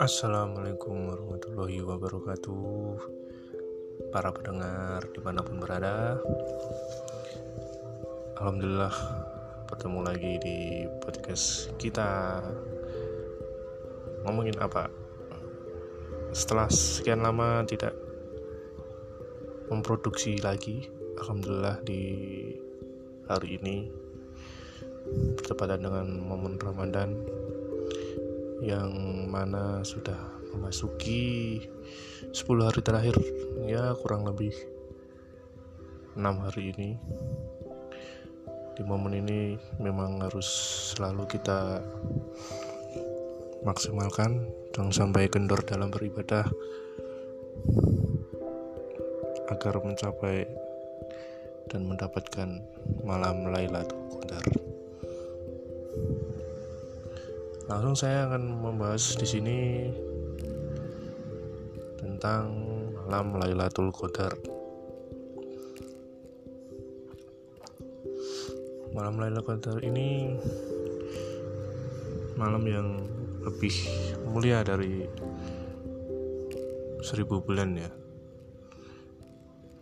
Assalamualaikum warahmatullahi wabarakatuh. Para pendengar di mana pun berada. Alhamdulillah bertemu lagi di podcast kita. Ngomongin apa? Setelah sekian lama tidak memproduksi lagi Alhamdulillah di hari ini bertepatan dengan momen Ramadan yang mana sudah memasuki 10 hari terakhir ya kurang lebih 6 hari ini di momen ini memang harus selalu kita maksimalkan jangan sampai kendor dalam beribadah agar mencapai dan mendapatkan malam Lailatul Qadar. Langsung saya akan membahas di sini tentang malam Lailatul Qadar. Malam Lailatul Qadar ini malam yang lebih mulia dari seribu bulan ya.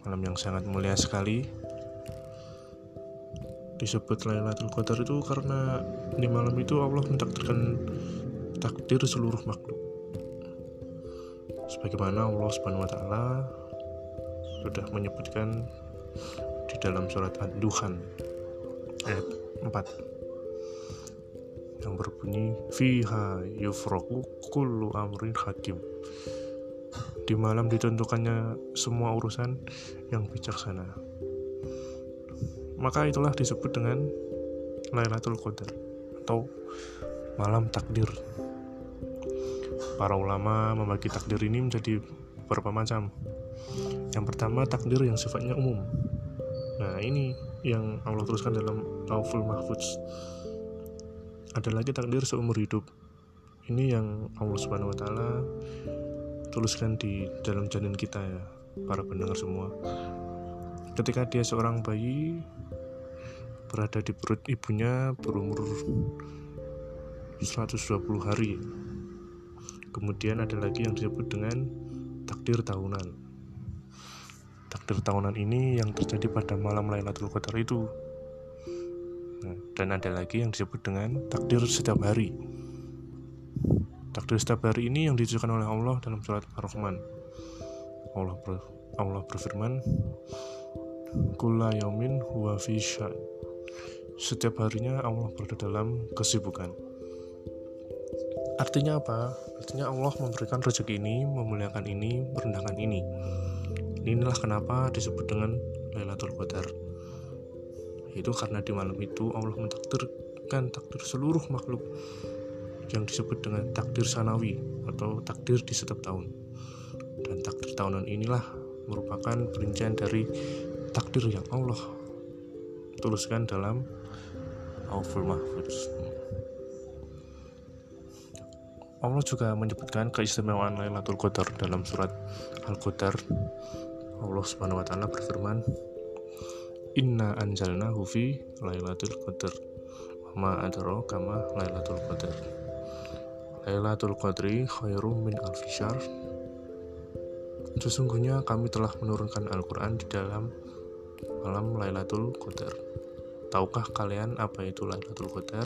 Malam yang sangat mulia sekali disebut Lailatul Qadar itu karena di malam itu Allah mentakdirkan takdir seluruh makhluk. Sebagaimana Allah Subhanahu wa taala sudah menyebutkan di dalam surat Ad-Duhan ayat 4 yang berbunyi fiha yufraku kullu amrin hakim di malam ditentukannya semua urusan yang bijaksana maka itulah disebut dengan Lailatul Qadar atau malam takdir. Para ulama membagi takdir ini menjadi beberapa macam. Yang pertama takdir yang sifatnya umum. Nah, ini yang Allah teruskan dalam Lauful Mahfuz. Ada lagi takdir seumur hidup. Ini yang Allah Subhanahu wa taala tuliskan di dalam janin kita ya, para pendengar semua. Ketika dia seorang bayi, berada di perut ibunya berumur 120 hari. Kemudian ada lagi yang disebut dengan takdir tahunan. Takdir tahunan ini yang terjadi pada malam Lailatul Qadar itu. Nah, dan ada lagi yang disebut dengan takdir setiap hari. Takdir setiap hari ini yang ditujukan oleh Allah dalam surat Ar-Rahman. Allah ber, Allah berfirman, "Kula yaumin huwa fi setiap harinya Allah berada dalam kesibukan. Artinya apa? Artinya Allah memberikan rezeki ini, memuliakan ini, merendahkan ini. Inilah kenapa disebut dengan Lailatul Qadar. Itu karena di malam itu Allah mentakdirkan takdir seluruh makhluk yang disebut dengan takdir sanawi atau takdir di setiap tahun. Dan takdir tahunan inilah merupakan perincian dari takdir yang Allah tuliskan dalam Auful Mahfuz. Allah juga menyebutkan keistimewaan Lailatul Qadar dalam surat Al-Qadar. Allah Subhanahu wa taala berfirman Inna anjalnahu fi Lailatul Qadar ma adraka ma Lailatul Qadar. Lailatul Qadri khairum min alfisar Sesungguhnya kami telah menurunkan Al-Quran di dalam malam Lailatul Qadar Tahukah kalian apa itu Lailatul Qadar?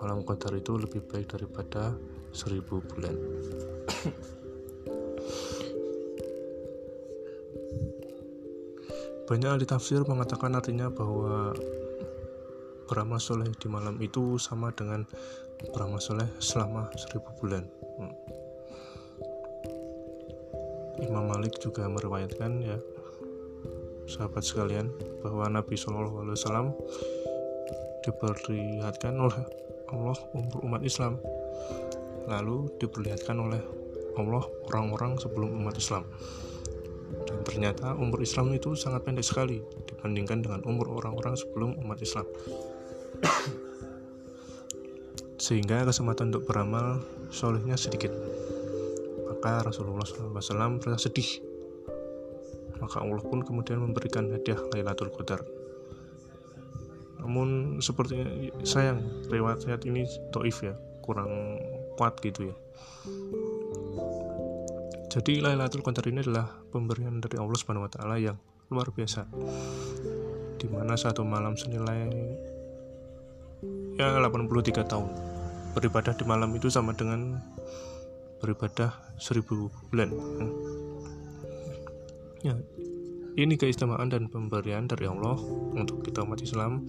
Malam Qadar itu lebih baik daripada seribu bulan. Banyak ahli tafsir mengatakan artinya bahwa beramal soleh di malam itu sama dengan beramal soleh selama seribu bulan. Hmm. Imam Malik juga meriwayatkan ya sahabat sekalian bahwa Nabi Shallallahu Alaihi Wasallam diperlihatkan oleh Allah umat Islam. Lalu diperlihatkan oleh Allah orang-orang sebelum umat Islam. Dan ternyata umur Islam itu sangat pendek sekali dibandingkan dengan umur orang-orang sebelum umat Islam. Sehingga kesempatan untuk beramal solehnya sedikit. Maka Rasulullah SAW merasa sedih maka Allah pun kemudian memberikan hadiah Lailatul Qadar namun sepertinya sayang riwayat ini toif ya kurang kuat gitu ya jadi Lailatul Qadar ini adalah pemberian dari Allah Subhanahu wa taala yang luar biasa. Di mana satu malam senilai ya 83 tahun. Beribadah di malam itu sama dengan beribadah seribu bulan. Ya, ini keistimewaan dan pemberian dari Allah untuk kita umat Islam.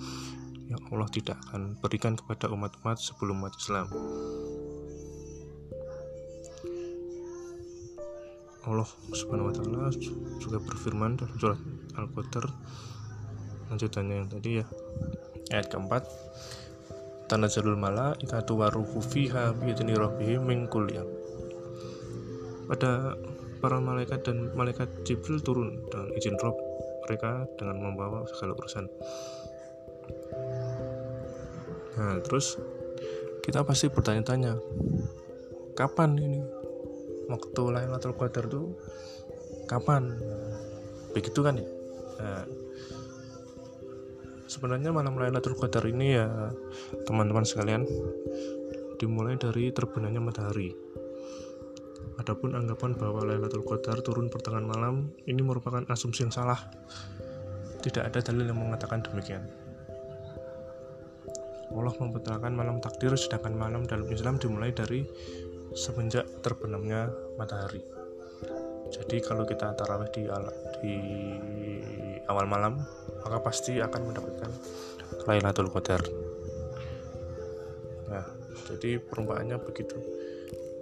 Yang Allah tidak akan berikan kepada umat-umat sebelum umat Islam. Allah Subhanahu wa taala juga berfirman dalam surat Al-Qadar lanjutannya yang tadi ya ayat keempat. Tanazzalul malaikatu waruhu fiha biidzni rabbihim min kulli pada para malaikat dan malaikat Jibril turun dengan izin Rob mereka dengan membawa segala urusan. Nah terus kita pasti bertanya-tanya kapan ini? Waktu Lailatul Qadar tuh kapan? Begitu kan ya? Nah, sebenarnya malam Lailatul Qadar ini ya teman-teman sekalian dimulai dari terbenamnya matahari Adapun anggapan bahwa Lailatul Qadar turun pertengahan malam ini merupakan asumsi yang salah. Tidak ada dalil yang mengatakan demikian. Allah memperkenalkan malam takdir sedangkan malam dalam Islam dimulai dari semenjak terbenamnya matahari. Jadi kalau kita tarawih di, di awal malam, maka pasti akan mendapatkan Lailatul Qadar. Nah, jadi perumpamannya begitu.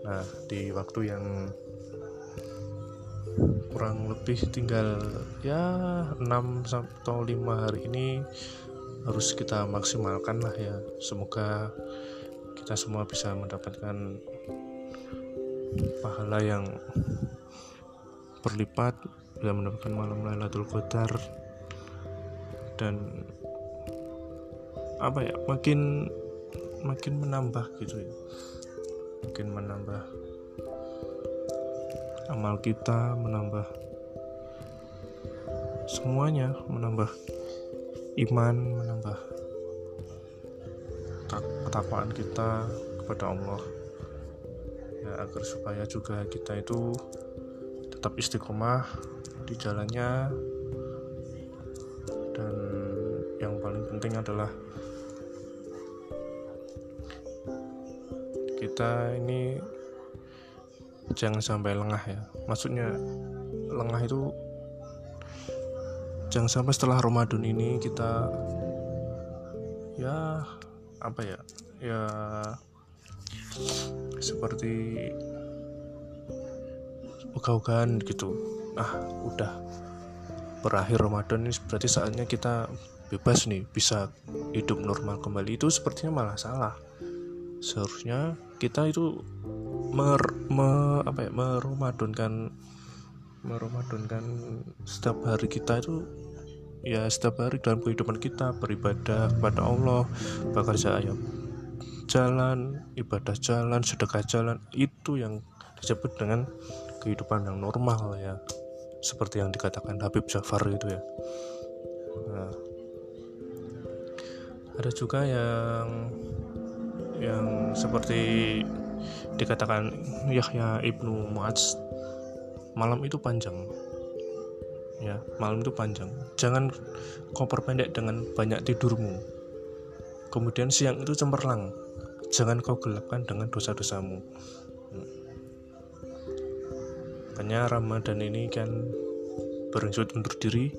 Nah, di waktu yang kurang lebih tinggal ya 6 atau 5 hari ini harus kita maksimalkan lah ya. Semoga kita semua bisa mendapatkan pahala yang berlipat bisa mendapatkan malam Lailatul Qadar dan apa ya makin makin menambah gitu ya makin menambah amal kita menambah semuanya menambah iman menambah ketakwaan kita kepada Allah. Ya agar supaya juga kita itu tetap istiqomah di jalannya. Dan yang paling penting adalah kita ini jangan sampai lengah ya. Maksudnya lengah itu jangan sampai setelah Ramadan ini kita ya apa ya ya seperti ogah-ogahan gitu. Ah udah. Berakhir Ramadan ini berarti saatnya kita bebas nih bisa hidup normal kembali. Itu sepertinya malah salah seharusnya kita itu mer, me, apa ya setiap hari kita itu ya setiap hari dalam kehidupan kita beribadah kepada Allah bekerja ayat jalan, ibadah jalan, sedekah jalan itu yang disebut dengan kehidupan yang normal ya. Seperti yang dikatakan Habib Jafar itu ya. Nah, ada juga yang yang seperti dikatakan Yahya Ibnu Mu'adz malam itu panjang. Ya malam itu panjang. Jangan kau perpendek dengan banyak tidurmu. Kemudian siang itu cemerlang. Jangan kau gelapkan dengan dosa-dosamu. Makanya Ramadan ini kan beringsut undur diri.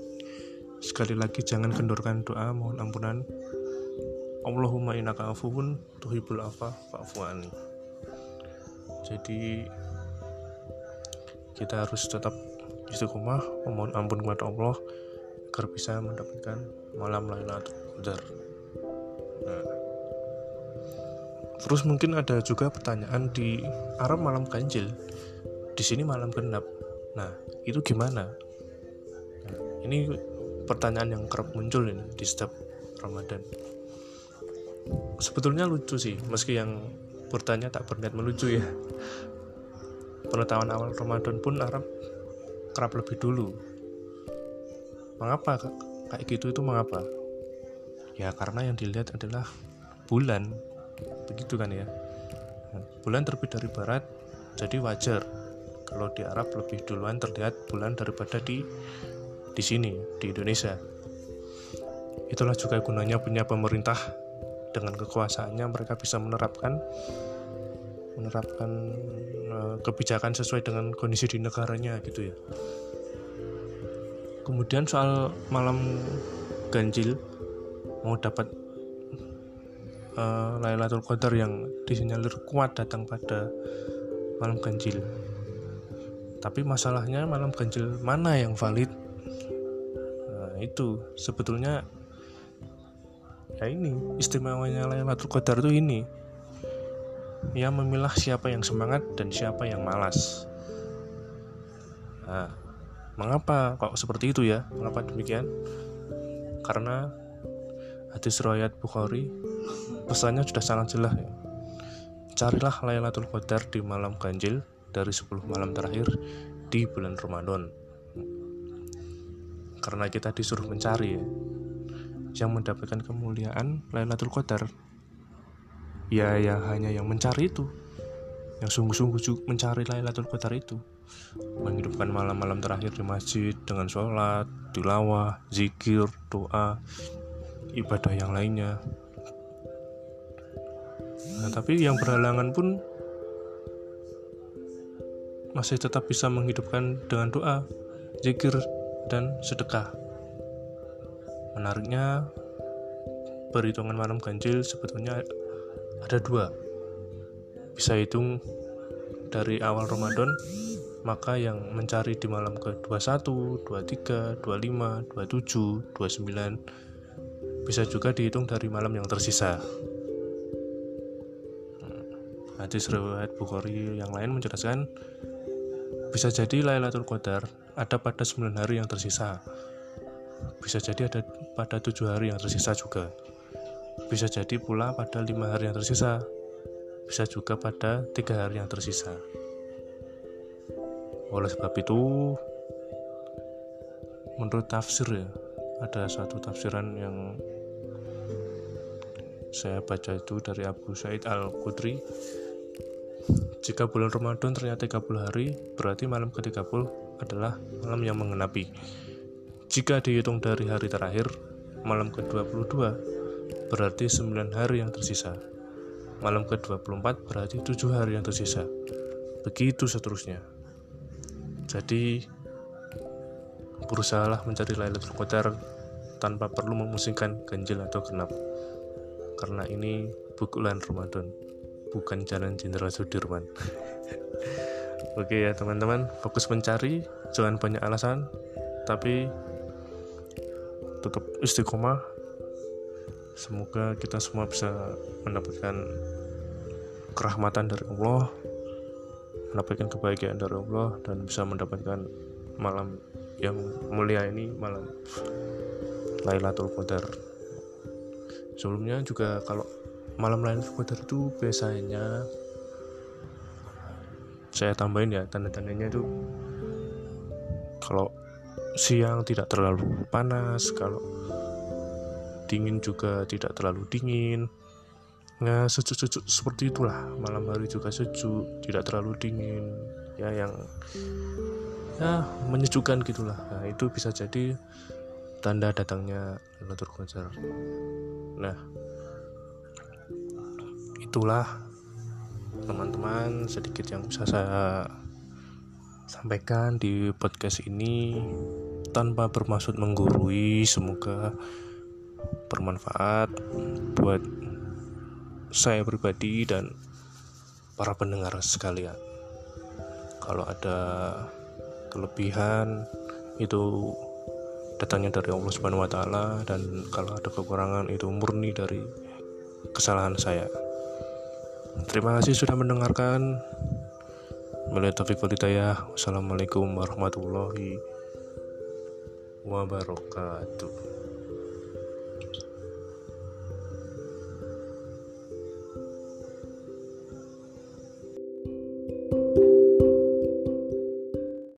Sekali lagi jangan kendorkan doa mohon ampunan Allahumma innaka afuwun tuhibul afa fa'fu'ani jadi kita harus tetap istiqomah memohon ampun kepada Allah agar bisa mendapatkan malam Lailatul Qadar. Nah, Terus mungkin ada juga pertanyaan di Arab malam ganjil, di sini malam genap. Nah, itu gimana? Nah, ini pertanyaan yang kerap muncul ini di setiap Ramadan. Sebetulnya lucu sih, meski yang bertanya tak berniat melucu ya. Pengetahuan awal Ramadan pun Arab kerap lebih dulu. Mengapa kayak gitu itu mengapa? ya karena yang dilihat adalah bulan begitu kan ya bulan terbit dari barat jadi wajar kalau di Arab lebih duluan terlihat bulan daripada di di sini di Indonesia itulah juga gunanya punya pemerintah dengan kekuasaannya mereka bisa menerapkan menerapkan uh, kebijakan sesuai dengan kondisi di negaranya gitu ya. Kemudian soal malam ganjil mau dapat uh, Lailatul Qadar yang disinyalir kuat datang pada malam ganjil. Tapi masalahnya malam ganjil mana yang valid? Nah, itu sebetulnya ya ini istimewanya Lailatul Qadar itu ini ia memilah siapa yang semangat dan siapa yang malas nah mengapa kok seperti itu ya mengapa demikian karena hadis riwayat Bukhari pesannya sudah sangat jelas ya. Carilah Lailatul Qadar di malam ganjil dari 10 malam terakhir di bulan Ramadan. Karena kita disuruh mencari ya. Yang mendapatkan kemuliaan Lailatul Qadar ya ya hanya yang mencari itu. Yang sungguh-sungguh mencari Lailatul Qadar itu. Menghidupkan malam-malam terakhir di masjid dengan sholat, tilawah, zikir, doa, ibadah yang lainnya. Nah, tapi yang berhalangan pun masih tetap bisa menghidupkan dengan doa, zikir, dan sedekah. Menariknya, perhitungan malam ganjil sebetulnya ada dua. Bisa hitung dari awal Ramadan, maka yang mencari di malam ke-21, 23, 25, 27, 29, bisa juga dihitung dari malam yang tersisa. Hadis riwayat Bukhari yang lain menjelaskan bisa jadi Lailatul Qadar ada pada 9 hari yang tersisa. Bisa jadi ada pada tujuh hari yang tersisa juga. Bisa jadi pula pada lima hari yang tersisa. Bisa juga pada tiga hari yang tersisa. Oleh sebab itu, menurut tafsir ya, ada satu tafsiran yang saya baca itu dari Abu Said Al-Qudri jika bulan Ramadan ternyata 30 hari berarti malam ke-30 adalah malam yang mengenapi jika dihitung dari hari terakhir malam ke-22 berarti 9 hari yang tersisa. Malam ke-24 berarti 7 hari yang tersisa. Begitu seterusnya. Jadi berusahalah mencari Lailatul Qadar tanpa perlu memusingkan ganjil atau genap. Karena ini bukulan Ramadan bukan jalan Jenderal Sudirman. Oke ya teman-teman fokus mencari jangan banyak alasan tapi tetap istiqomah. Semoga kita semua bisa mendapatkan kerahmatan dari Allah mendapatkan kebahagiaan dari Allah dan bisa mendapatkan malam yang mulia ini malam Lailatul Qadar. Sebelumnya juga kalau malam lain Qadar itu biasanya saya tambahin ya tanda-tandanya itu siang tidak terlalu panas kalau dingin juga tidak terlalu dingin. Nah sejuk-sejuk seperti itulah. Malam hari juga sejuk tidak terlalu dingin. Ya yang ya menyejukkan gitulah. Nah itu bisa jadi tanda datangnya Lailatul Qadar Nah, itulah teman-teman sedikit yang bisa saya sampaikan di podcast ini tanpa bermaksud menggurui semoga bermanfaat buat saya pribadi dan para pendengar sekalian kalau ada kelebihan itu datangnya dari Allah Subhanahu wa taala dan kalau ada kekurangan itu murni dari kesalahan saya. Terima kasih sudah mendengarkan. Melihat Taufik Wassalamualaikum warahmatullahi wabarakatuh.